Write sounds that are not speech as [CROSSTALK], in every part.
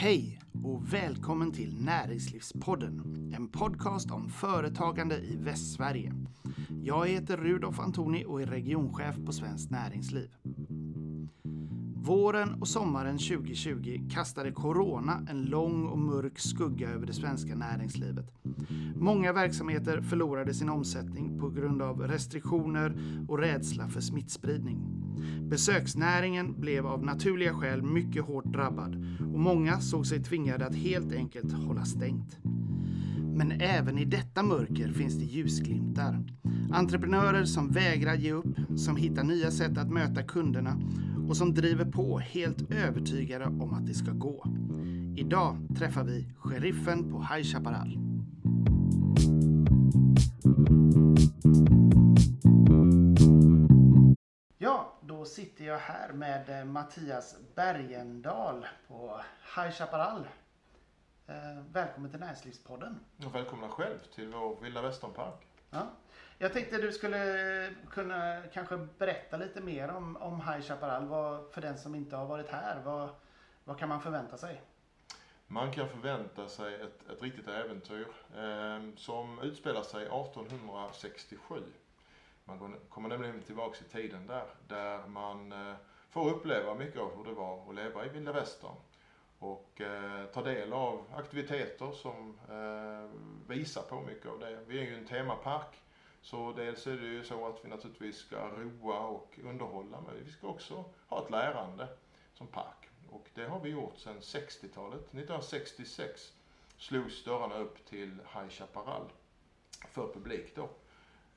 Hej och välkommen till Näringslivspodden, en podcast om företagande i Västsverige. Jag heter Rudolf Antoni och är regionchef på Svenskt Näringsliv. Våren och sommaren 2020 kastade corona en lång och mörk skugga över det svenska näringslivet. Många verksamheter förlorade sin omsättning på grund av restriktioner och rädsla för smittspridning. Besöksnäringen blev av naturliga skäl mycket hårt drabbad och många såg sig tvingade att helt enkelt hålla stängt. Men även i detta mörker finns det ljusglimtar. Entreprenörer som vägrar ge upp, som hittar nya sätt att möta kunderna och som driver på helt övertygade om att det ska gå. Idag träffar vi sheriffen på High Chaparral. Jag här med eh, Mattias Bergendal på High Chaparral. Eh, välkommen till Näringslivspodden. Och välkomna själv till vår vilda västernpark. Ja. Jag tänkte du skulle kunna kanske berätta lite mer om, om High Chaparral. Vad, för den som inte har varit här, vad, vad kan man förvänta sig? Man kan förvänta sig ett, ett riktigt äventyr eh, som utspelar sig 1867. Man går, kommer nämligen tillbaks i tiden där, där man eh, får uppleva mycket av hur det var att leva i vilda västern och eh, ta del av aktiviteter som eh, visar på mycket av det. Vi är ju en temapark så dels är det ju så att vi naturligtvis ska roa och underhålla men vi ska också ha ett lärande som park. Och det har vi gjort sedan 60-talet. 1966 slogs dörrarna upp till High Chaparral för publik då.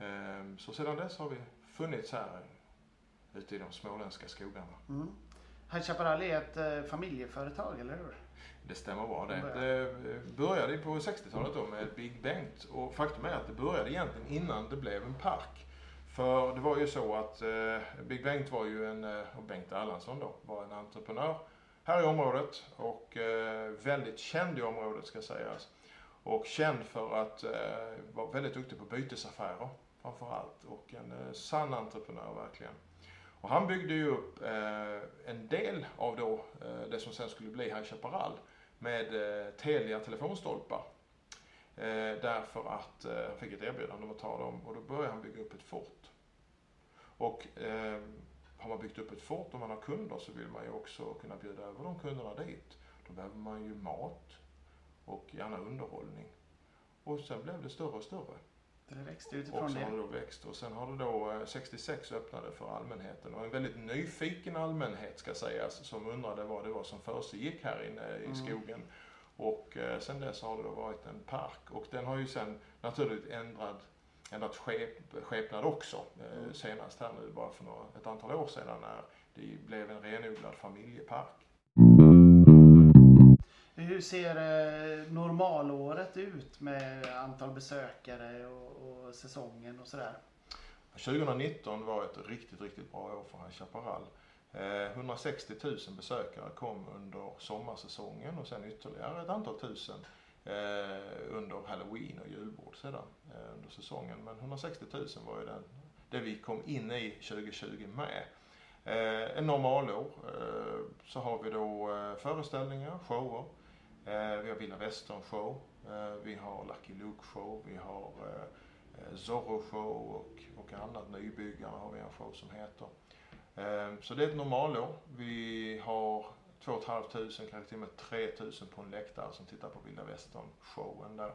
Ehm, så sedan dess har vi funnits här ute i de småländska skogarna. Mm. High Chaparral är ett eh, familjeföretag, eller hur? Det stämmer bra det. Det började på 60-talet då med Big Bengt och faktum är att det började egentligen innan det blev en park. För det var ju så att eh, Big Bengt var ju en, eh, och Bengt Erlandsson då, var en entreprenör här i området och eh, väldigt känd i området ska sägas. Och känd för att eh, vara väldigt duktig på bytesaffärer framförallt och en eh, sann entreprenör verkligen. Och han byggde ju upp eh, en del av då eh, det som sen skulle bli High Chaparral med eh, Telia telefonstolpar. Eh, därför att eh, han fick ett erbjudande om att ta dem och då började han bygga upp ett fort. Och eh, har man byggt upp ett fort och man har kunder så vill man ju också kunna bjuda över de kunderna dit. Då behöver man ju mat och gärna underhållning. Och sen blev det större och större. Det växte utifrån och sen det. har det då växt och sen har det då eh, 66 öppnade för allmänheten och en väldigt nyfiken allmänhet ska sägas som undrade vad det var som försiggick här inne i Mm. skogen. Och eh, sen dess har det då varit en park och den har ju sen naturligt ändrat, ändrat skep, skepnad också. Eh, Mm. senast här nu bara för några, ett antal år sedan när det blev en renodlad familjepark. Hur ser eh, normalåret ut med antal besökare och, och säsongen och sådär? 2019 var ett riktigt, riktigt bra år för High Chaparral. Eh, 160 000 besökare kom under sommarsäsongen och sen ytterligare ett antal tusen eh, under halloween och julbord sedan under säsongen. Men 160 000 var ju den, det vi kom in i 2020 med. En normalår så har vi då föreställningar, shower. Eh, vi har Vilda Västern show. Eh, vi har Lucky Luke show. Vi har eh, Zorro show och, och annat. Nybyggarna har vi en show som heter. Så det är ett normalår. Vi har 2 500, kanske till och med 3 000 på en läktare som tittar på Vilda Västern showen där.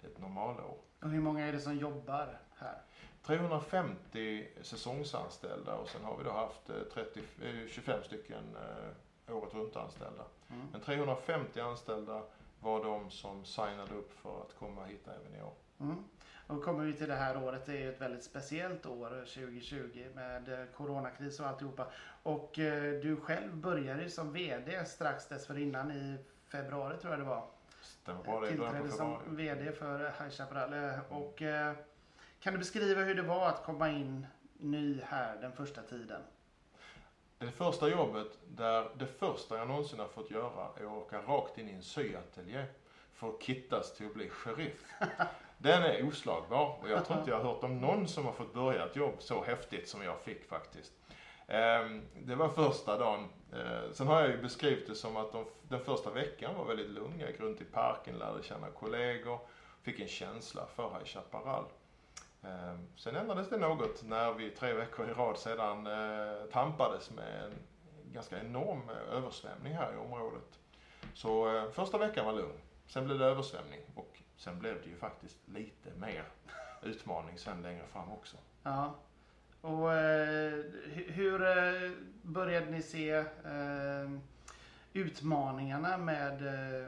Det är ett normalår. Och hur många är det som jobbar här? 350 säsongsanställda och sen har vi då haft eh, 30, eh, 25 stycken året runt anställda. Mm. Men 350 anställda var de som signade upp för att komma hit även i år. Mm. Och kommer vi till det här året. Det är ju ett väldigt speciellt år 2020 med eh, coronakris och alltihopa. Och eh, du själv började ju som VD strax dessförinnan i februari tror jag det var. Stämmer bra det Tillträdde som. VD för High Chaparral. Eh, Och eh, kan du beskriva hur det var att komma in ny här den första tiden? Det första jobbet, där det första jag någonsin har fått göra är att åka rakt in i en syateljé för att kittas till att bli sheriff. Den är oslagbar och jag tror inte jag har hört om någon som har fått börja ett jobb så häftigt som jag fick faktiskt. Ehm, det var första dagen. Eh, sen har jag ju beskrivit det som att de, den första veckan var väldigt lugn. Jag gick runt i parken, lärde känna kollegor, fick en känsla för High Chaparral. Ehm, sen ändrades det något när vi tre veckor i rad sedan eh, tampades med en ganska enorm eh, översvämning här i området. Så eh, första veckan var lugn. Sen blev det översvämning och sen blev det ju faktiskt lite mer utmaning sen längre fram också. Ja. Och eh, hur började ni se eh, utmaningarna med,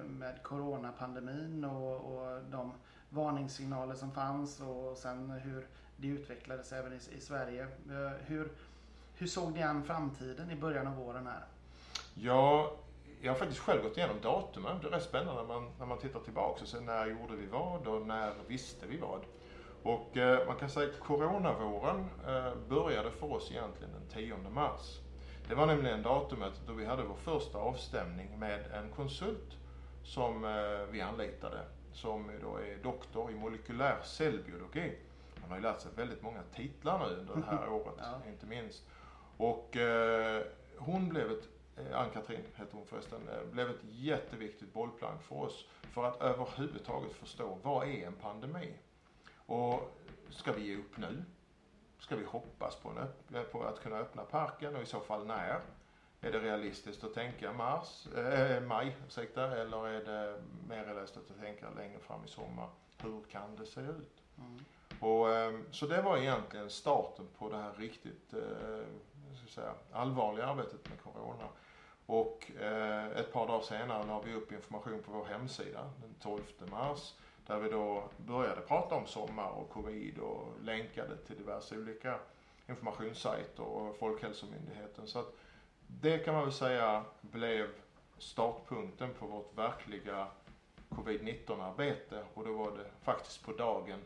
med coronapandemin och, och de varningssignaler som fanns och sen hur det utvecklades även i, i Sverige. Eh, hur, hur såg ni an framtiden i början av våren här? Ja, jag har faktiskt själv gått igenom datumen. Det är rätt spännande när man, när man tittar tillbaka och ser när gjorde vi vad och när visste vi vad. Och eh, man kan säga att coronavåren eh, började för oss egentligen den 10 mars. Det var nämligen datumet då vi hade vår första avstämning med en konsult som eh, vi anlitade som då är doktor i molekylär cellbiologi. Han har ju lärt sig väldigt många titlar nu under det här [LAUGHS] året, ja. inte minst. Och eh, hon blev ett, eh, Ann-Katrin hette hon förresten, eh, blev ett jätteviktigt bollplank för oss för att överhuvudtaget förstå vad är en pandemi? Och ska vi ge upp nu? Ska vi hoppas på, en, på att kunna öppna parken och i så fall när? Är det realistiskt att tänka mars, äh, maj ursäkta, eller är det mer realistiskt att tänka längre fram i sommar? Hur kan det se ut? Mm. Och, ehm, så det var egentligen starten på det här riktigt ska säga, allvarliga arbetet med Corona. Och eh, ett par dagar senare la vi upp information på vår hemsida den 12 mars där vi då började prata om sommar och covid och länkade till diverse olika informationssajter och Folkhälsomyndigheten. Så att det kan man väl säga blev startpunkten på vårt verkliga covid-19 arbete och då var det faktiskt på dagen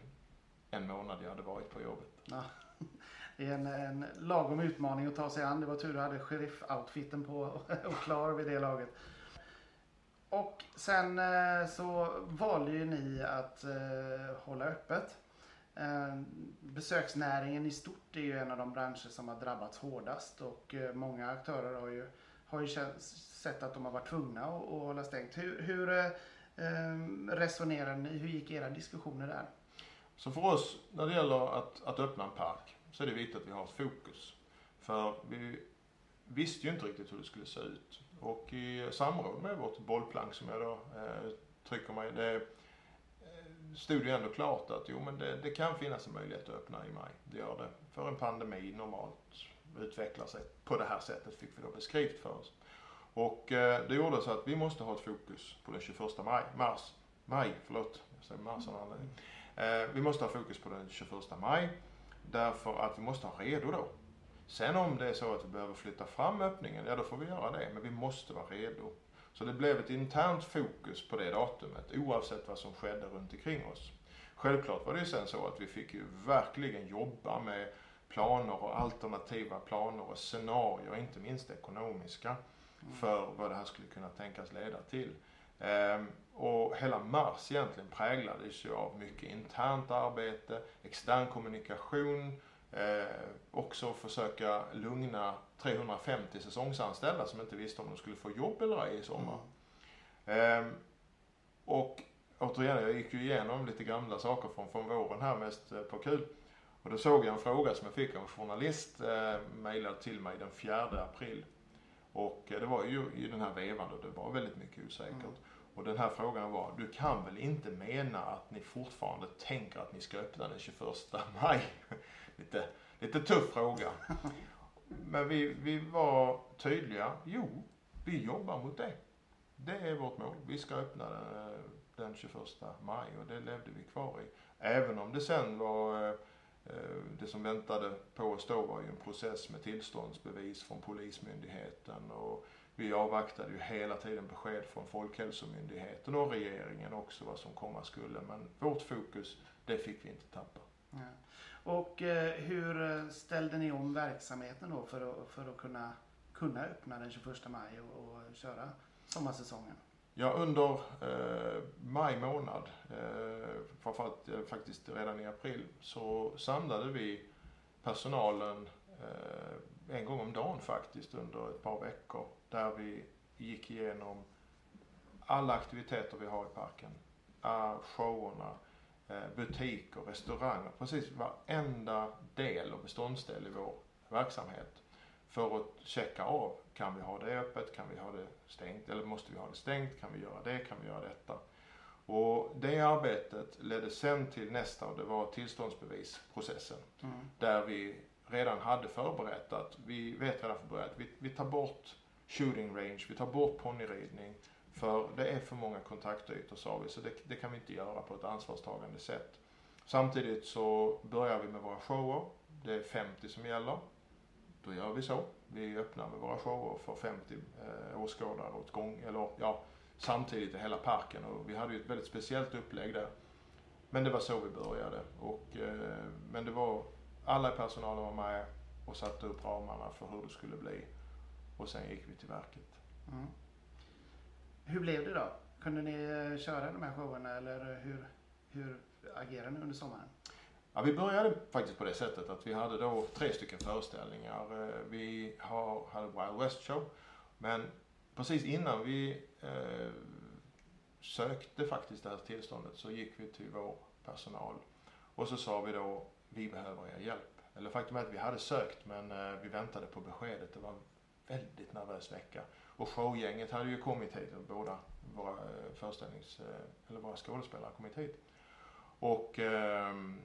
en månad jag hade varit på jobbet. Ja, [LAUGHS] det är en, en lagom utmaning att ta sig an. Det var tur du hade sheriff-outfiten på [LAUGHS] och klar vid det laget. Och sen eh, så valde ju ni att eh, hålla öppet. Ehm, besöksnäringen i stort är ju en av de branscher som har drabbats hårdast och eh, många aktörer har ju, har ju sett att de har varit tvungna att, att hålla stängt. Hur, hur eh, ehm, resonerar ni? Hur gick era diskussioner där? Så för oss, när det gäller att, att öppna en park, så är det viktigt att vi har ett fokus. För vi visste ju inte riktigt hur det skulle se ut. Och i samråd med vårt bollplank som jag då eh, trycker mig, det stod ju ändå klart att jo men det, det, kan finnas en möjlighet att öppna i maj. Det gör det. För en pandemi normalt utvecklar sig på det här sättet fick vi då beskrivet för oss. Och eh, det gjorde så att vi måste ha ett fokus på den 21 maj, mars, maj, förlåt, jag säger mars av anledning. Eh, vi måste ha fokus på den 21 maj därför att vi måste ha redo då. Sen om det är så att vi behöver flytta fram öppningen, ja då får vi göra det. Men vi måste vara redo. Så det blev ett internt fokus på det datumet oavsett vad som skedde runt omkring oss. Självklart var det ju sen så att vi fick ju verkligen jobba med planer och alternativa planer och scenarier, inte minst ekonomiska, mm. för vad det här skulle kunna tänkas leda till. Ehm, och hela mars egentligen präglades ju av mycket internt arbete, extern kommunikation, Eh, också försöka lugna 350 säsongsanställda som inte visste om de skulle få jobb eller ej i sommar. Mm. Eh, och återigen, jag gick ju igenom lite gamla saker från, från våren här mest eh, på kul. Och då såg jag en fråga som jag fick av en journalist eh, mejlad till mig den 4 april. Och eh, det var ju i den här vevan då det var väldigt mycket osäkert. Mm. Och den här frågan var, du kan väl inte mena att ni fortfarande tänker att ni ska öppna den 21 maj? Lite, lite tuff fråga. [LAUGHS] Men vi, vi var tydliga. Jo, vi jobbar mot det. Det är vårt mål. Vi ska öppna den, den 21 maj och det levde vi kvar i. Även om det sen var eh, det som väntade på oss då var ju en process med tillståndsbevis från Polismyndigheten och vi avvaktade ju hela tiden besked från Folkhälsomyndigheten och regeringen också vad som komma skulle. Men vårt fokus, det fick vi inte tappa. Ja. Och eh, hur eh, ställde ni om verksamheten då för att, för att kunna, kunna öppna den 21 maj och, och köra sommarsäsongen? Ja, under eh, maj månad, eh, framförallt eh, faktiskt redan i april, så samlade vi personalen eh, en gång om dagen faktiskt under ett par veckor. Där vi gick igenom alla aktiviteter vi har i parken. Ah, showerna, butiker, restauranger, precis varenda del och beståndsdel i vår verksamhet. För att checka av, kan vi ha det öppet, kan vi ha det stängt eller måste vi ha det stängt, kan vi göra det, kan vi göra detta. Och det arbetet ledde sen till nästa och det var tillståndsbevisprocessen. Mm. Där vi redan hade förberett att vi vet redan från början att vi, vi tar bort shooting range, vi tar bort ponnyridning. För det är för många kontaktytor sa vi, så det, det, kan vi inte göra på ett ansvarstagande sätt. Samtidigt så börjar vi med våra shower. Det är 50 som gäller. Då gör vi så. Vi öppnar med våra shower för 50 eh, åskådare åt gång, eller ja, samtidigt i hela parken. Och vi hade ju ett väldigt speciellt upplägg där. Men det var så vi började. Och, eh, men det var, alla i personalen var med och satte upp ramarna för hur det skulle bli. Och sen gick vi till verket. Mm. Hur blev det då? Kunde ni eh, köra de här showerna eller hur, hur agerade ni under sommaren? Ja, vi började faktiskt på det sättet att vi hade då tre stycken föreställningar. Eh, vi har, hade Wild West Show. Men precis innan vi eh, sökte faktiskt det här tillståndet så gick vi till vår personal och så sa vi då, vi behöver er hjälp. Eller faktum är att vi hade sökt men eh, vi väntade på beskedet. Det var en väldigt nervös vecka. Och showgänget hade ju kommit hit, båda våra eh, föreställnings, eh, eller våra skådespelare kommit hit. Och ehm,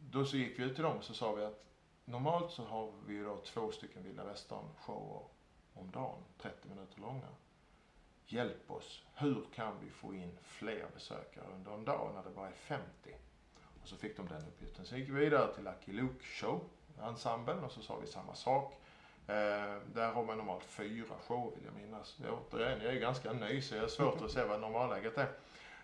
då så gick vi ut till dem och så sa vi att normalt så har vi ju då två stycken vilda västern shower om dagen, 30 minuter långa. Hjälp oss, hur kan vi få in fler besökare under en dag när det bara är 50? Och så fick de den uppgiften. Sen gick vi vidare till Lucky Luke Show, ensemblen, och så sa vi samma sak. Eh, där har man normalt fyra shower vill jag minnas. Återigen, jag är ganska ny så jag har svårt att se vad normalläget är.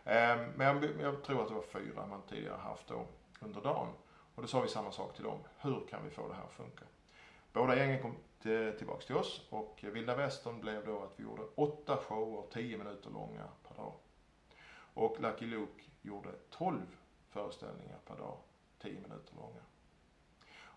Eh, men jag, jag, tror att det var fyra man tidigare haft då under dagen. Och då sa vi samma sak till dem. Hur kan vi få det här att funka? Båda gängen kom till, tillbaks till oss och Vilda Västern blev då att vi gjorde åtta shower, tio minuter långa per dag. Och Lucky Luke gjorde tolv föreställningar per dag, tio minuter långa.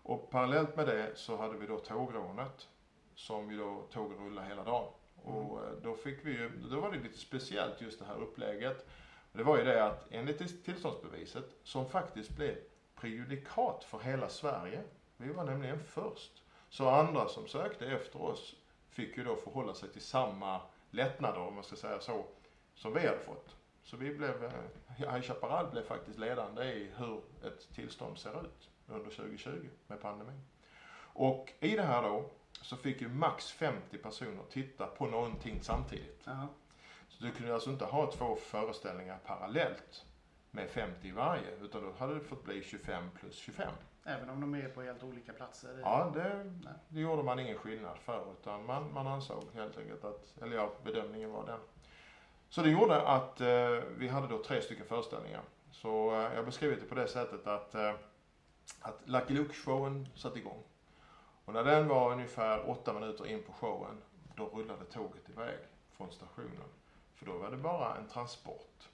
Och parallellt med det så hade vi då tågrånet som vi då tåg och rulla hela dagen. Mm. Och eh, då fick vi ju, då var det lite speciellt just det här upplägget. Det var ju det att enligt tillståndsbeviset som faktiskt blev prejudikat för hela Sverige. Vi var nämligen först. Så andra som sökte efter oss fick ju då förhålla sig till samma lättnader, om man ska säga så, som vi hade fått. Så vi blev, eh, High Chaparral blev faktiskt ledande i hur ett tillstånd ser ut under 2020 med pandemin. Och i det här då så fick ju max 50 personer titta på någonting samtidigt. -huh. Så du kunde alltså inte ha två föreställningar parallellt med 50 i varje. Utan då hade det fått bli 25 plus 25. Även om de är på helt olika platser? Ja, det, det gjorde man ingen skillnad för. Utan man, man ansåg helt enkelt att, eller ja, bedömningen var den. Så det gjorde att eh, vi hade då tre stycken föreställningar. Så eh, jag har beskrivit det på det sättet att, eh, att Lucky Luke-showen satte igång. Och när den var ungefär åtta minuter in på showen, då rullade tåget iväg från stationen. För då var det bara en transport.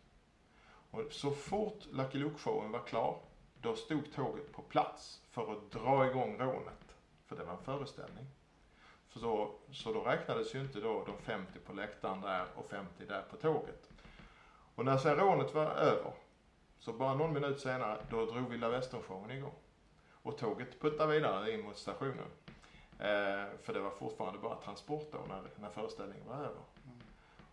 Och så fort Lucky Luke-showen var klar, då stod tåget på plats för att dra igång rånet. För det var en föreställning. För så, så då räknades ju inte då de 50 på läktaren där och 50 där på tåget. Och när sen rånet var över, så bara någon minut senare, då drog Vilda Västern-showen igång. Och tåget puttade vidare in mot stationen. Eh, för det var fortfarande bara transport då när, när föreställningen var över.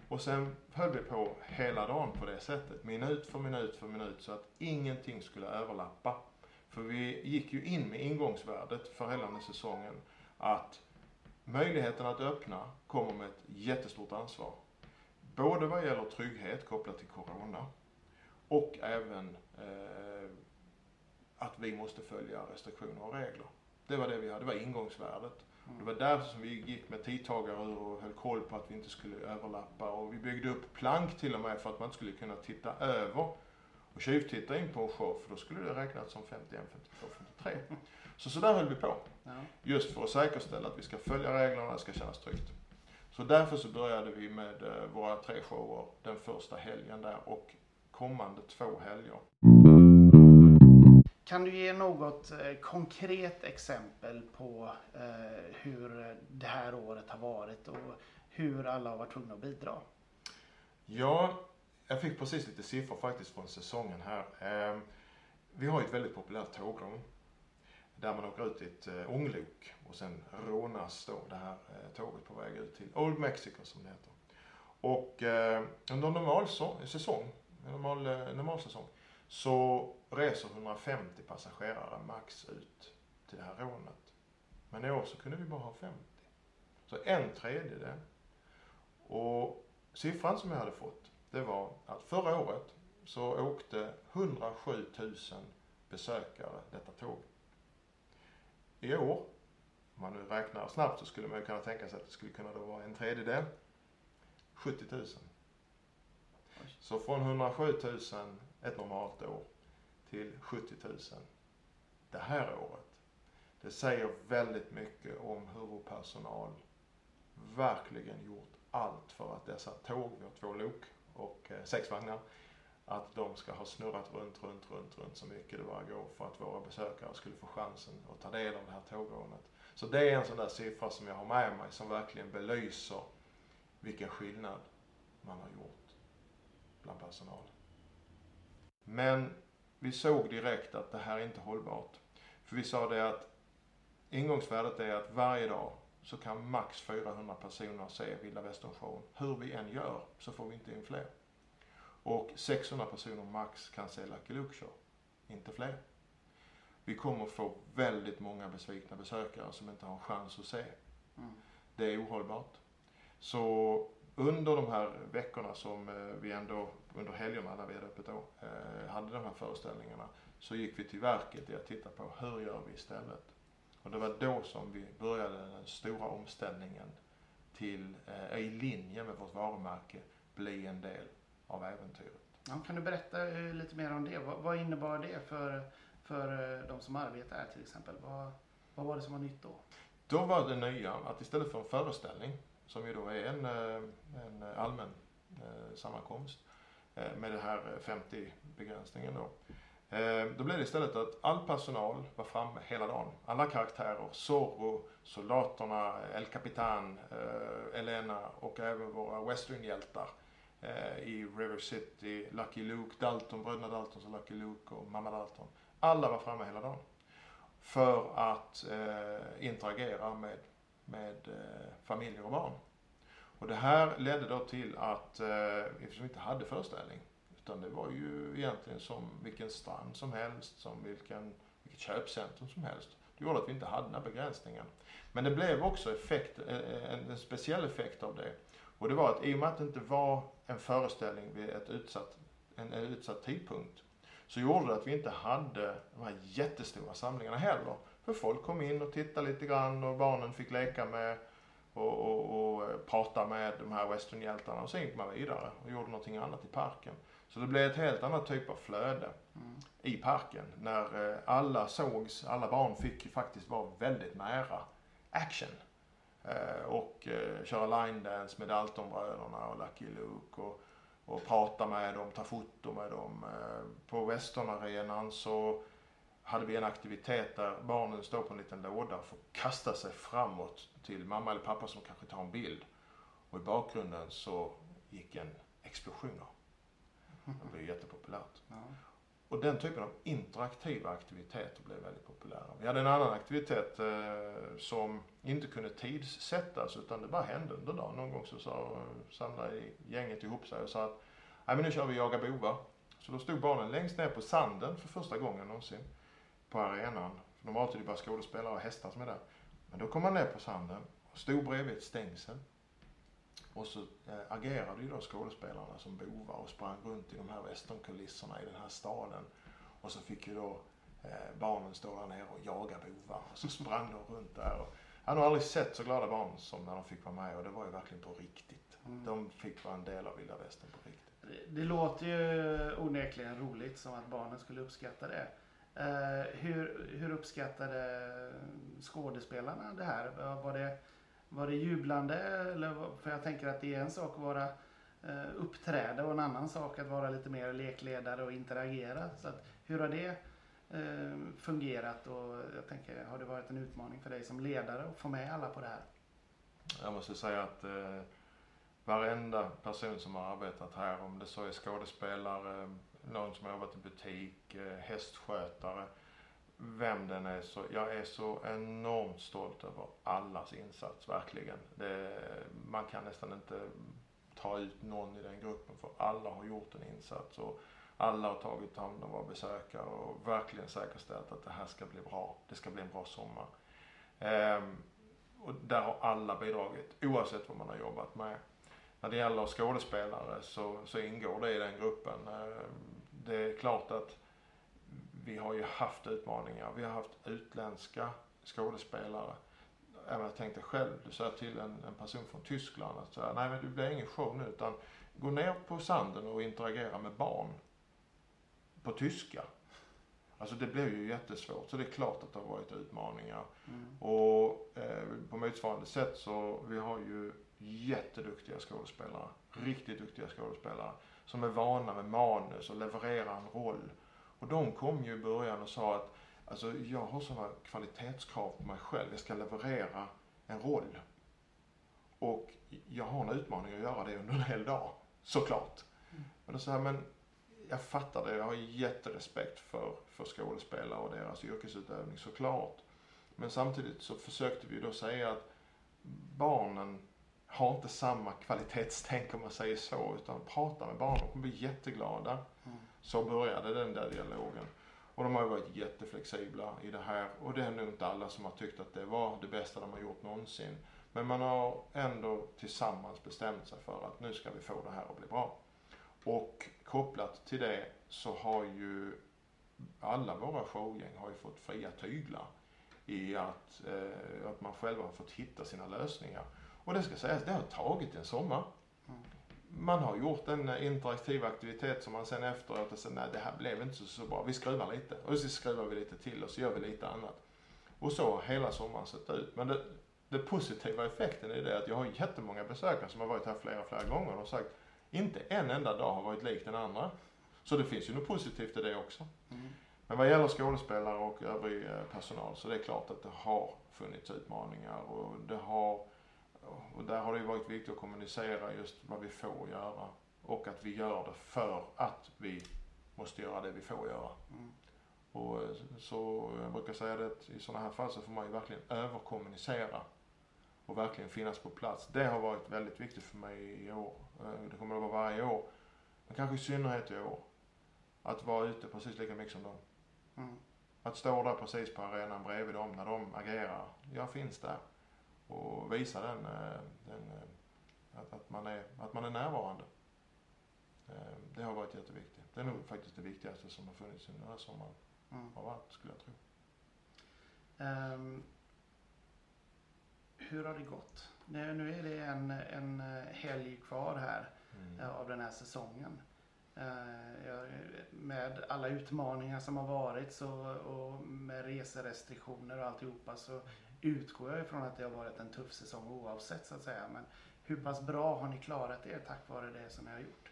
Och sen höll vi på hela dagen på det sättet, minut för minut för minut, så att ingenting skulle överlappa. För vi gick ju in med ingångsvärdet för hela den säsongen att möjligheten att öppna kommer med ett jättestort ansvar. Både vad gäller trygghet kopplat till Corona och även eh, att vi måste följa restriktioner och regler. Det var det vi hade, det var ingångsvärdet. Det var därför som vi gick med tidtagare och höll koll på att vi inte skulle överlappa. Och vi byggde upp plank till och med för att man inte skulle kunna titta över och tjuvtitta in på en show för då skulle det räknas som 51, 52, 53. Så så där höll vi på. Ja. Just för att säkerställa att vi ska följa reglerna, det ska kännas tryggt. Så därför så började vi med eh, våra tre shower den första helgen där och kommande två helger. Kan du ge något eh, konkret exempel på eh, hur det här året har varit och hur alla har varit tvungna att bidra? Ja, jag fick precis lite siffror faktiskt från säsongen här. Eh, vi har ju ett väldigt populärt tågrån där man åker ut i ett eh, ånglok och sen rånas då det här tåget på väg ut till Old Mexico som det heter. Och under normal säsong, normal, eh, normal säsong så reser 150 passagerare max ut till det här rånet. Men i år så kunde vi bara ha 50. Så en tredjedel. Och siffran som jag hade fått, det var att förra året så åkte 107 000 besökare detta tåg. I år, om man nu räknar snabbt så skulle man kunna tänka sig att det skulle kunna då vara en tredjedel. 70 000. Så från 107 000 ett normalt år till 70 000 det här året. Det säger väldigt mycket om hur vår personal verkligen gjort allt för att dessa tåg, vi har två lok och eh, sex vagnar, att de ska ha snurrat runt, runt, runt, runt så mycket det bara går för att våra besökare skulle få chansen att ta del av det här tågrånet. Så det är en sån där siffra som jag har med mig som verkligen belyser vilken skillnad man har gjort bland personalen. Men vi såg direkt att det här är inte hållbart. För vi sa det att ingångsvärdet är att varje dag så kan max 400 personer se Vilda Västern show. Hur vi än gör så får vi inte in fler. Och 600 personer max kan se Lucky Luke show. Inte fler. Vi kommer få väldigt många besvikna besökare som inte har en chans att se. Mm. Det är ohållbart. Så under de här veckorna som eh, vi ändå, under helgerna när vi hade öppet då, eh, hade de här föreställningarna, så gick vi till verket i att titta på hur gör vi istället? Och det var då som vi började den stora omställningen till, eh, i linje med vårt varumärke, bli en del av äventyret. Ja, kan du berätta lite mer om det? Vad, vad innebar det för, för de som arbetar här till exempel? Vad, vad var det som var nytt då? Då var det nya att istället för en föreställning som ju då är en, eh, en allmän eh, sammankomst eh, med den här 50-begränsningen då. Då blev det istället att all personal var framme hela dagen. Alla karaktärer, Zorro, soldaterna, El Capitan, Elena och även våra westernhjältar i River City, Lucky Luke, Dalton, bröderna Dalton och Lucky Luke och mamma Dalton. Alla var framme hela dagen. För att interagera med med eh, familjer och barn. Och det här ledde då till att, eh, eftersom vi inte hade föreställning, utan det var ju egentligen som vilken strand som helst, som vilken, vilket köpcentrum som helst. Det gjorde att vi inte hade den här begränsningen. Men det blev också effekt, eh, eh, en, en speciell effekt av det. Och det var att i och med att det inte var en föreställning vid ett utsatt, en, en utsatt tidpunkt, så gjorde det att vi inte hade de här jättestora samlingarna heller. För folk kom in och tittade lite grann och barnen fick leka med och, och, och eh, prata med de här westernhjältarna och sen gick man vidare och gjorde någonting annat i parken. Så det blev ett helt annat typ av flöde mm. i parken när eh, alla sågs, alla barn fick ju faktiskt vara väldigt nära action. Eh, och köra line dance med Daltonbröderna och Lucky Luke och, och prata med dem, ta foto med dem. På Westernarenan så hade vi en aktivitet där barnen står på en liten låda och får kasta sig framåt till mamma eller pappa som kanske tar en bild. Och i bakgrunden så gick en explosioner. Det blev jättepopulärt. Ja. Och den typen av interaktiva aktiviteter blev väldigt populära. Vi hade en annan aktivitet eh, som inte kunde tidssättas utan det bara hände under dagen. Någon gång så sa, samlade gänget ihop sig och sa att Nej, men nu kör vi jaga bovar. Så då stod barnen längst ner på sanden för första gången någonsin på arenan. För normalt är det bara skådespelare och hästar som är där. Men då kom man ner på sanden och stod bredvid ett stängsel. Och så äh, agerade ju då skådespelarna som bovar och sprang runt i de här westernkulisserna i den här staden. Och så fick ju då äh, barnen stå där nere och jaga bovar. Och så [LAUGHS] sprang de runt där. Och jag har nog aldrig sett så glada barn som när de fick vara med och det var ju verkligen på riktigt. Mm. De fick vara en del av vilda västern på riktigt. Det, det låter ju onekligen roligt som att barnen skulle uppskatta det. Eh, hur, hur uppskattade skådespelarna det här? Var det, var det jublande? Eller, för jag tänker att det är en sak att vara eh, uppträda och en annan sak att vara lite mer lekledare och interagera. Så att, hur har det eh, fungerat och jag tänker, har det varit en utmaning för dig som ledare att få med alla på det här? Jag måste säga att eh, varenda person som har arbetat här, om det så är skådespelare, någon som har jobbat i butik, eh, hästskötare, vem den är så, jag är så enormt stolt över allas insats, verkligen. Det, man kan nästan inte ta ut någon i den gruppen för alla har gjort en insats och alla har tagit hand om våra besökare och verkligen säkerställt att det här ska bli bra. Det ska bli en bra sommar. Ehm, och där har alla bidragit oavsett vad man har jobbat med. När det gäller skådespelare så, så ingår det i den gruppen. Ehm, det är klart att vi har ju haft utmaningar. Vi har haft utländska skådespelare. Jag tänkte själv, du sa till en, en person från Tyskland att säga, nej men det blir ingen show nu utan gå ner på sanden och interagera med barn på tyska. Alltså det blev ju jättesvårt så det är klart att det har varit utmaningar. Mm. Och eh, på motsvarande sätt så vi har ju jätteduktiga skådespelare. Riktigt duktiga skådespelare. Som är vana med manus och levererar en roll. Och de kom ju i början och sa att alltså, jag har sådana kvalitetskrav på mig själv. Jag ska leverera en roll. Och jag har en utmaning att göra det under en hel dag. Såklart. Mm. Men då sa jag, men jag fattar det. Jag har jätterespekt för, för skådespelare och deras yrkesutövning såklart. Men samtidigt så försökte vi då säga att barnen har inte samma kvalitetstänk om man säger så. Utan prata med barnen, de kommer bli jätteglada. Mm. Så började den där dialogen. Och de har ju varit jätteflexibla i det här. Och det är nog inte alla som har tyckt att det var det bästa de har gjort någonsin. Men man har ändå tillsammans bestämt sig för att nu ska vi få det här att bli bra. Och kopplat till det så har ju alla våra showgäng har ju fått fria tyglar i att, eh, att man själva har fått hitta sina lösningar. Och det ska sägas, det har tagit en sommar. Mm. Man har gjort en interaktiv aktivitet som man sen efteråt och sen, nej det här blev inte så, så bra, vi skruvar lite. Och så skruvar vi lite till och så gör vi lite annat. Och så har hela sommaren sett ut. Men det, det positiva effekten är det att jag har jättemånga besökare som har varit här flera, flera gånger och sagt inte en enda dag har varit lik den andra. Så det finns ju något positivt i det också. Mm. Men vad gäller skådespelare och övrig eh, personal så det är klart att det har funnits utmaningar och det har och där har det ju varit viktigt att kommunicera just vad vi får göra och att vi gör det för att vi måste göra det vi får göra. Mm. Och eh, så jag brukar säga det att i sådana här fall så får man ju verkligen överkommunicera och verkligen finnas på plats. Det har varit väldigt viktigt för mig i år. Eh, det kommer att vara varje år. Men kanske i synnerhet i år. Att vara ute precis lika mycket som dem. Mm. Att stå där precis på arenan bredvid dem när de agerar. Jag finns där. Och visa den, eh, den eh, att, att, man är, att man är närvarande. Det har varit jätteviktigt. Det är nog faktiskt det viktigaste som har funnits under den här sommaren. Mm. Av allt skulle jag tro. Um, hur har det gått? Nu, nu är det en, en helg kvar här mm. Eh, av den här säsongen. Uh, med alla utmaningar som har varit så, och med reserestriktioner och alltihopa så utgår jag ifrån att det har varit en tuff säsong oavsett så att säga. Men hur pass bra har ni klarat er tack vare det som ni har gjort?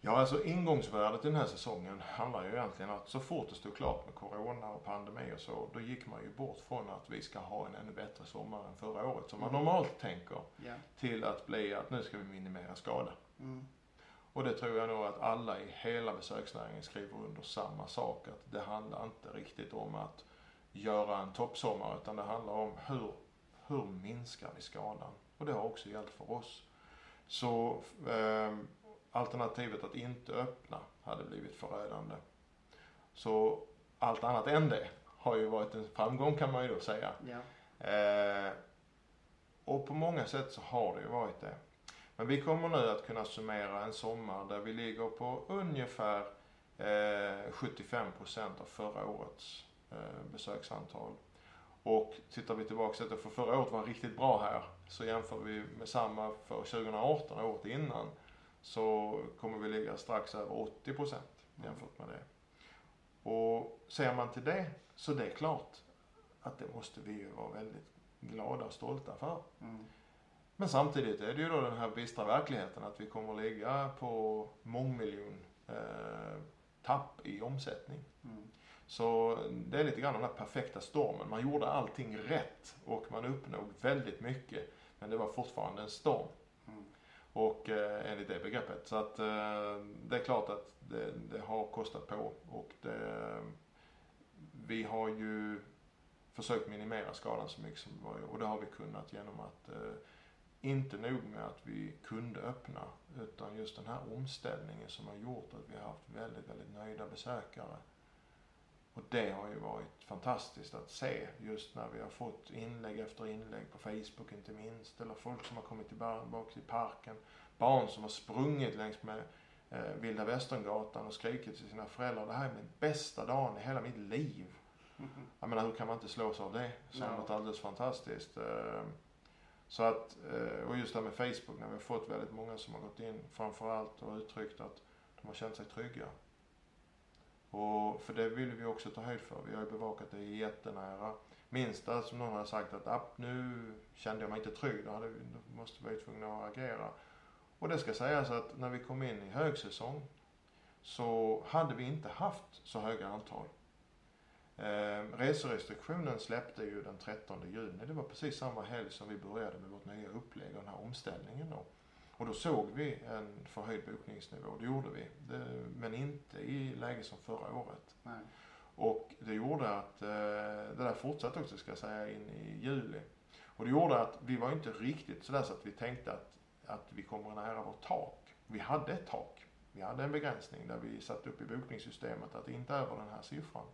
Ja, alltså ingångsvärdet i den här säsongen handlar ju egentligen att så fort det stod klart med Corona och pandemi och så, då gick man ju bort från att vi ska ha en ännu bättre sommar än förra året, som man mm. normalt tänker, yeah. till att bli att nu ska vi minimera skada. Mm. Och det tror jag nog att alla i hela besöksnäringen skriver under samma sak, att det handlar inte riktigt om att göra en toppsommar, utan det handlar om hur, hur minskar vi skadan? Och det har också gällt för oss. Så eh, alternativet att inte öppna hade blivit förödande. Så allt annat än det har ju varit en framgång kan man ju då säga. Ja. Eh, och på många sätt så har det ju varit det. Men vi kommer nu att kunna summera en sommar där vi ligger på ungefär eh, 75% av förra årets eh, besöksantal. Och tittar vi tillbaka till för förra året var riktigt bra här, så jämför vi med samma för 2018, året innan, så kommer vi ligga strax över 80 procent jämfört med det. Och ser man till det, så det är klart att det måste vi ju vara väldigt glada och stolta för. Mm. Men samtidigt är det ju då den här bistra verkligheten att vi kommer att ligga på mångmiljon eh, tapp i omsättning. Mm. Så det är lite grann den här perfekta stormen. Man gjorde allting rätt och man uppnådde väldigt mycket. Men det var fortfarande en storm. Mm. Och eh, enligt det begreppet. Så att eh, det är klart att det, det har kostat på. Och det, vi har ju försökt minimera skadan så mycket som möjligt. Och det har vi kunnat genom att eh, inte nog med att vi kunde öppna utan just den här omställningen som har gjort att vi har haft väldigt, väldigt nöjda besökare. Och det har ju varit fantastiskt att se just när vi har fått inlägg efter inlägg på Facebook inte minst. Eller folk som har kommit tillbaka till parken. Barn som har sprungit längs med eh, Vilda Västerngatan och skrikit till sina föräldrar. Det här är min bästa dagen i hela mitt liv. [LAUGHS] Jag menar hur kan man inte slås av det som något alldeles fantastiskt. Eh, så att, eh, och just det här med Facebook när vi har fått väldigt många som har gått in framförallt och uttryckt att de har känt sig trygga. Och för det vill vi också ta höjd för. Vi har ju bevakat det jättenära. Minsta som någon har sagt att app, nu kände jag mig inte trygg, då, hade vi, då måste vi vara tvungna att agera. Och det ska sägas att när vi kom in i högsäsong så hade vi inte haft så höga antal. Eh, reserestriktionen släppte ju den 13 juni. Det var precis samma helg som vi började med vårt nya upplägg och den här omställningen då. Och då såg vi en förhöjd bokningsnivå, det gjorde vi. Det, men inte i läge som förra året. Nej. Och det gjorde att, eh, det där fortsatte också ska jag säga in i juli. Och det gjorde att vi var inte riktigt sådär så att vi tänkte att, att vi kommer nära vårt tak. Vi hade ett tak. Vi hade en begränsning där vi satte upp i bokningssystemet att inte över den här siffran.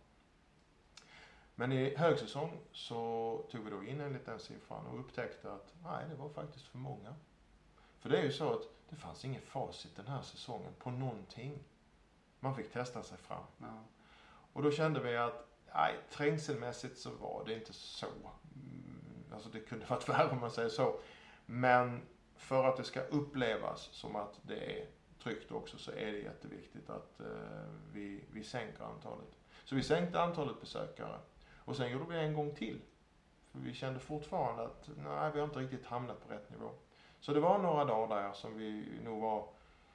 Men i högsäsong så tog vi då in enligt den siffran och upptäckte att nej, det var faktiskt för många. För det är ju så att det fanns ingen facit den här säsongen på någonting. Man fick testa sig fram. Ja. Och då kände vi att nej, trängselmässigt så var det inte så. Mm, Alltså det kunde [LAUGHS] varit värre om man säger så. Men för att det ska upplevas som att det är tryggt också så är det jätteviktigt att eh, vi, vi sänker antalet. Så vi sänkte antalet besökare. Och sen gjorde vi en gång till. För vi kände fortfarande att nej, vi har inte riktigt hamnat på rätt nivå. Så det var några dagar där som vi nog var,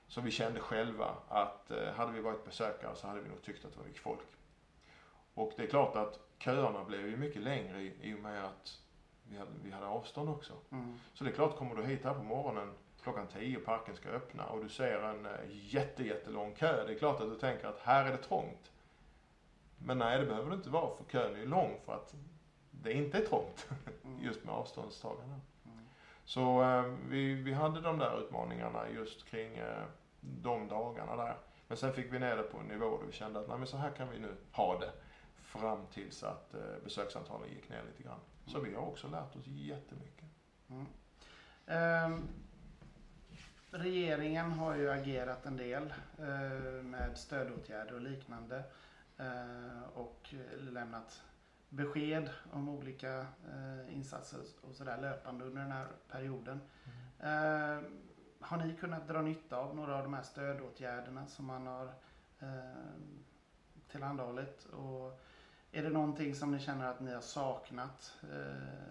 som vi kände själva att eh, hade vi varit besökare så hade vi nog tyckt att det var mycket folk. Och det är klart att köerna blev ju mycket längre i, i och med att vi hade, vi hade avstånd också. Mm. Så det är klart, kommer du hit här på morgonen klockan 10 och parken ska öppna och du ser en eh, jätte, jättelång kö. Det är klart att du tänker att här är det trångt. Men nej, det behöver det inte vara för kön är ju lång för att det inte är trångt Mm. just med avståndstagande. Mm. Så eh, vi, vi hade de där utmaningarna just kring eh, de dagarna där. Men sen fick vi ner det på en nivå där vi kände att nej, men så här kan vi nu ha det fram tills att eh, besöksantalen gick ner lite grann. Så vi har också lärt oss jättemycket. Mm. Ehm, regeringen har ju agerat en del eh, med stödåtgärder och liknande eh, Eh, och eh, lämnat besked om olika eh, insatser och sådär löpande under den här perioden. Mm. har ni kunnat dra nytta av några av de här stödåtgärderna som man har tillhandahållit? Och är det någonting som ni känner att ni har saknat?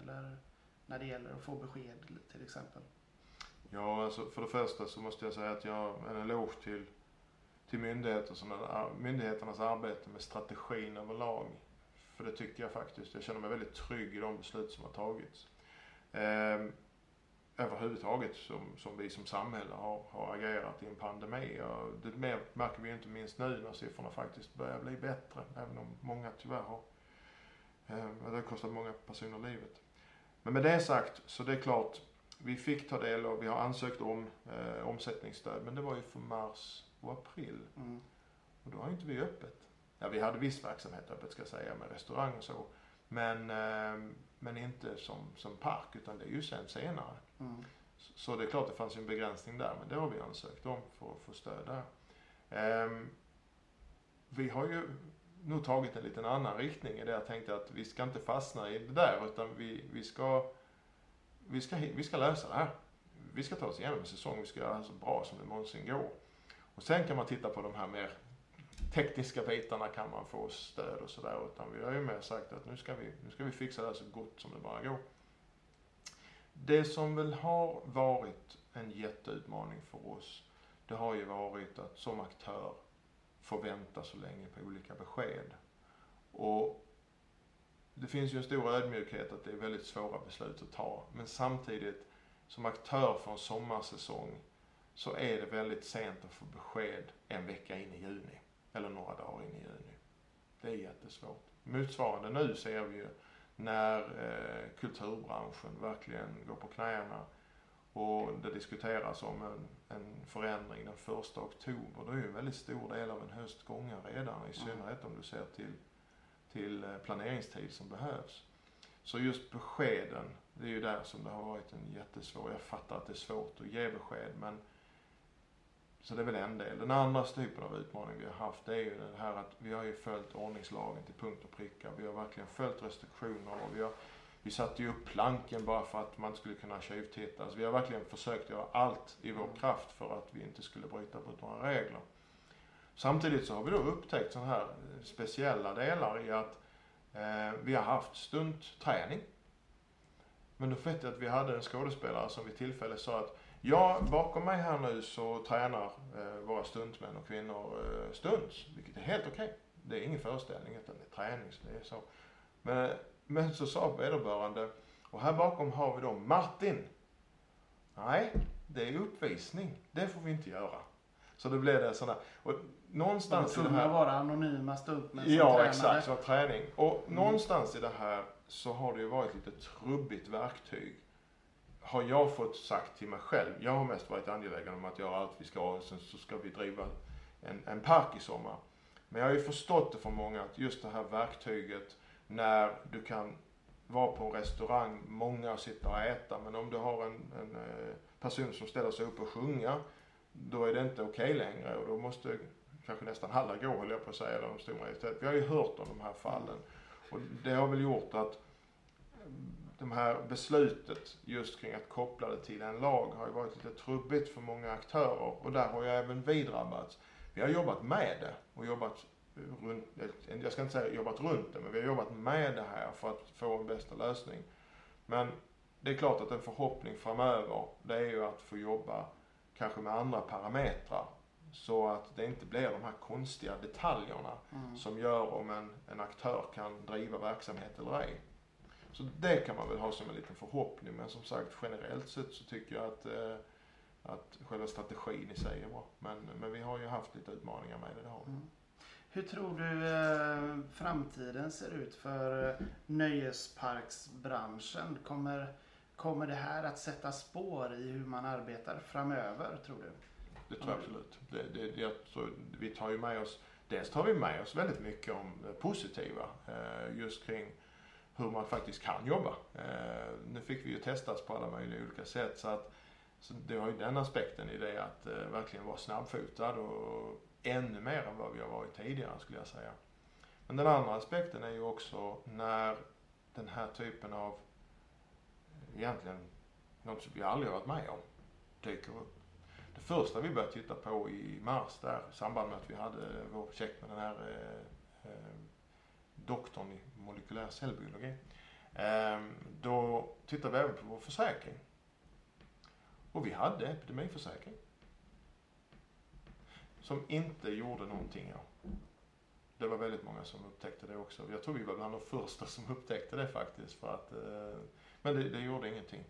Eller när det gäller att få besked till exempel? Ja, alltså för det första så måste jag säga att jag en eloge till, till myndigheter, såna, myndigheternas arbete med strategin överlag. För det tycker jag faktiskt. Jag känner mig väldigt trygg i de beslut som har tagits. Eh, överhuvudtaget som, som vi som samhälle har, har agerat i en pandemi. Och det märker vi ju inte minst nu när siffrorna faktiskt börjar bli bättre. Även om många tyvärr har, eh, det har kostat många personer livet. Men med det sagt så det är klart vi fick ta del av, vi har ansökt om eh, omsättningsstöd men det var ju för mars och april. Mm. Och då har inte vi öppet. Ja, vi hade viss verksamhet öppet ska jag säga med restaurang och så. Men, eh, men inte som, som park utan det är ju sen senare. Mm. Så- Så det är klart det fanns ju en begränsning där men det har vi ansökt om för att få stöd där. Ehm, vi har ju nog tagit en liten annan riktning i det jag tänkte att vi ska inte fastna i det där utan vi, vi ska vi ska, vi ska lösa det här. Vi ska ta oss igenom en säsong, vi ska göra det så bra som det någonsin går. Och sen kan man titta på de här mer tekniska bitarna, kan man få stöd och sådär. Utan vi har ju mer sagt att nu ska, vi, nu ska vi fixa det här så gott som det bara går. Det som väl har varit en jätteutmaning för oss, det har ju varit att som aktör få vänta så länge på olika besked. Och det finns ju en stor ödmjukhet att det är väldigt svåra beslut att ta. Men samtidigt, som aktör för en sommarsäsong, så är det väldigt sent att få besked en vecka in i juni. Eller några dagar in i juni. Det är jättesvårt. Motsvarande nu ser vi ju när eh, kulturbranschen verkligen går på knäna och det diskuteras om en, en förändring den första oktober. Då är ju en väldigt stor del av en höst gången redan. I synnerhet om du ser till, till eh, planeringstid som behövs. Så just beskeden, det är ju där som det har varit en jättesvår, jag fattar att det är svårt att ge besked men så det är väl en del. Den andra typen av utmaning vi har haft det är ju det här att vi har ju följt ordningslagen till punkt och pricka. Vi har verkligen följt restriktioner och vi har vi satte ju upp planken bara för att man skulle kunna tjuvtitta. Alltså vi har verkligen försökt göra allt i vår kraft för att vi inte skulle bryta mot några regler. Samtidigt så har vi då upptäckt sådana här speciella delar i att eh, vi har haft stuntträning. Men då vet jag att vi hade en skådespelare som vid tillfälle sa att Ja, bakom mig här nu så tränar eh, våra stuntmän och kvinnor eh, stunts, vilket är helt okej. Okay. Det är ingen föreställning utan det är träning, så det är så. Men, men så sa vederbörande, och här bakom har vi då Martin. Nej, det är uppvisning. Det får vi inte göra. Så det blev det sådana, och någonstans i det här. vara anonyma stuntmän som Ja, tränade. exakt, så träning. Och mm. någonstans i det här så har det ju varit lite trubbigt verktyg har jag fått sagt till mig själv, jag har mest varit angelägen om att göra allt vi ska och sen så ska vi driva en, en park i sommar. Men jag har ju förstått det från många att just det här verktyget när du kan vara på en restaurang, många sitter och äta, men om du har en, en eh, person som ställer sig upp och sjunga, då är det inte okej okay längre och då måste kanske nästan alla gå, höll jag på att säga, eller de stora istället. Vi har ju hört om de här fallen. Och det har väl gjort att de här beslutet just kring att koppla det till en lag har ju varit lite trubbigt för många aktörer och där har ju även vi drabbats. Vi har jobbat med det och jobbat runt, jag ska inte säga jobbat runt det, men vi har jobbat med det här för att få en bästa lösning. Men det är klart att en förhoppning framöver, det är ju att få jobba kanske med andra parametrar. Så att det inte blir de här konstiga detaljerna mm. som gör om en, en aktör kan driva verksamhet eller ej. Så det kan man väl ha som en liten förhoppning. Men som sagt generellt sett så tycker jag att, eh, att själva strategin i sig är bra. Men, men vi har ju haft lite utmaningar med det, det har vi. Mm. Hur tror du eh, framtiden ser ut för eh, nöjesparksbranschen? Kommer, kommer det här att sätta spår i hur man arbetar framöver, tror du? Det tror jag absolut. Det, det, det, tror, vi tar ju med oss, dels tar vi med oss väldigt mycket om det positiva. Eh, just kring hur man faktiskt kan jobba. Eh, nu fick vi ju testas på alla möjliga olika sätt så att så det har ju den aspekten i det att eh, verkligen vara snabbfotad och ännu mer än vad vi har varit tidigare skulle jag säga. Men den andra aspekten är ju också när den här typen av, eh, egentligen något som vi aldrig har varit med om, dyker upp. Det första vi började titta på i mars där, i samband med att vi hade vår projekt med den här eh, eh, doktorn i molekylär cellbiologi. Ehm, då tittade vi även på vår försäkring. Och vi hade epidemiförsäkring. Som inte gjorde någonting. Det var väldigt många som upptäckte det också. Jag tror vi var bland de första som upptäckte det faktiskt. För att, eh, men det, det gjorde ingenting.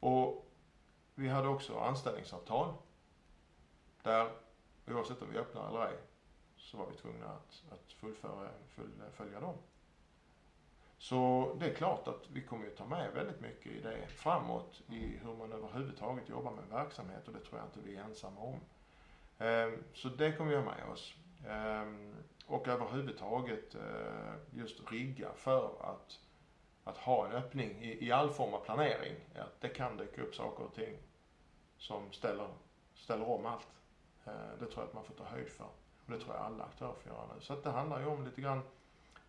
Och vi hade också anställningsavtal. Där, oavsett om vi öppnar eller ej, så var vi tvungna att, att fullfölja, fullfölja dem. Så det är klart att vi kommer att ta med väldigt mycket i det framåt i hur man överhuvudtaget jobbar med verksamhet och det tror jag inte vi är ensamma om. Ehm, så det kommer vi ha med oss. Ehm, och överhuvudtaget eh, just rigga för att, att ha en öppning i, i all form av planering. Att det kan dyka upp saker och ting som ställer, ställer om allt. Ehm, det tror jag att man får ta höjd för. Och det tror jag alla aktörer får göra nu. Så att det handlar ju om lite grann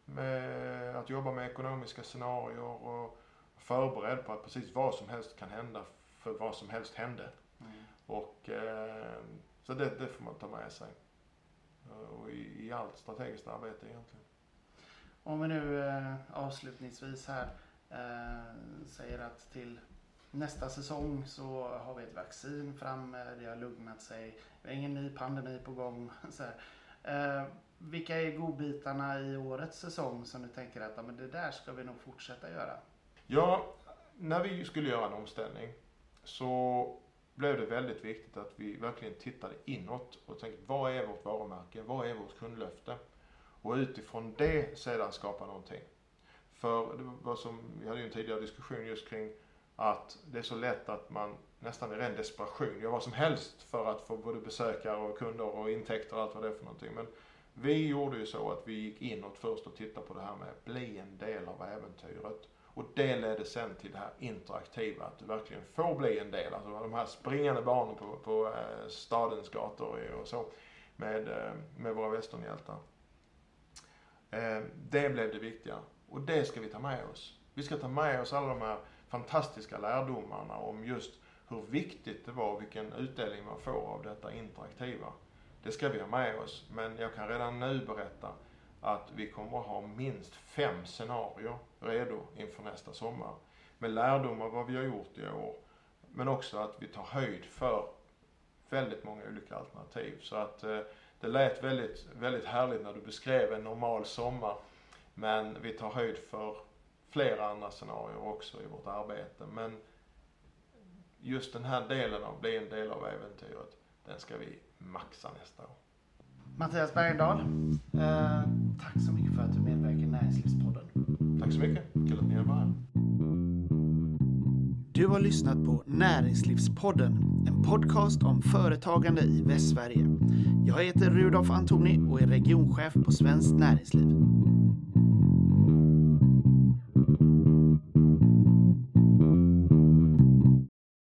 med att jobba med ekonomiska scenarier och förberedd på att precis vad som helst kan hända för vad som helst hände. Mm. Och eh, så det, det, får man ta med sig. Och i, i allt strategiskt arbete egentligen. Om vi nu eh, avslutningsvis här eh, säger att till nästa säsong så har vi ett vaccin framme, eh, det har lugnat sig, vi har ingen ny pandemi på gång. [LAUGHS] Så här. Eh, vilka är godbitarna i årets säsong som du tänker att men det där ska vi nog fortsätta göra? Ja, när vi skulle göra en omställning så blev det väldigt viktigt att vi verkligen tittade inåt och tänkte vad är vårt varumärke? Vad är vårt kundlöfte? Och utifrån det sedan skapa någonting. För det var som, vi hade ju en tidigare diskussion just kring att det är så lätt att man nästan i ren desperation gör vad som helst för att få både besökare och kunder och intäkter och allt vad det är för någonting. Men vi gjorde ju så att vi gick inåt först och tittade på det här med att bli en del av äventyret. Och det ledde sen till det här interaktiva, att du verkligen får bli en del. Alltså de här springande barnen på, på eh, stadens gator och så med, eh, med våra västernhjältar. Eh, det blev det viktiga och det ska vi ta med oss. Vi ska ta med oss alla de här fantastiska lärdomarna om just hur viktigt det var, vilken utdelning man får av detta interaktiva. Det ska vi ha med oss, men jag kan redan nu berätta att vi kommer att ha minst fem scenarier redo inför nästa sommar. Med lärdom av vad vi har gjort i år, men också att vi tar höjd för väldigt många olika alternativ. Så att eh, det lät väldigt, väldigt härligt när du beskrev en normal sommar, men vi tar höjd för flera andra scenarier också i vårt arbete. Men just den här delen av bli en del av äventyret, den ska vi maxa nästa år. Mattias Bergendahl, eh, tack så mycket för att du medverkar i Näringslivspodden. Tack så mycket, kul att ni är med. Du har lyssnat på Näringslivspodden, en podcast om företagande i Västsverige. Jag heter Rudolf Antoni och är regionchef på Svenskt Näringsliv.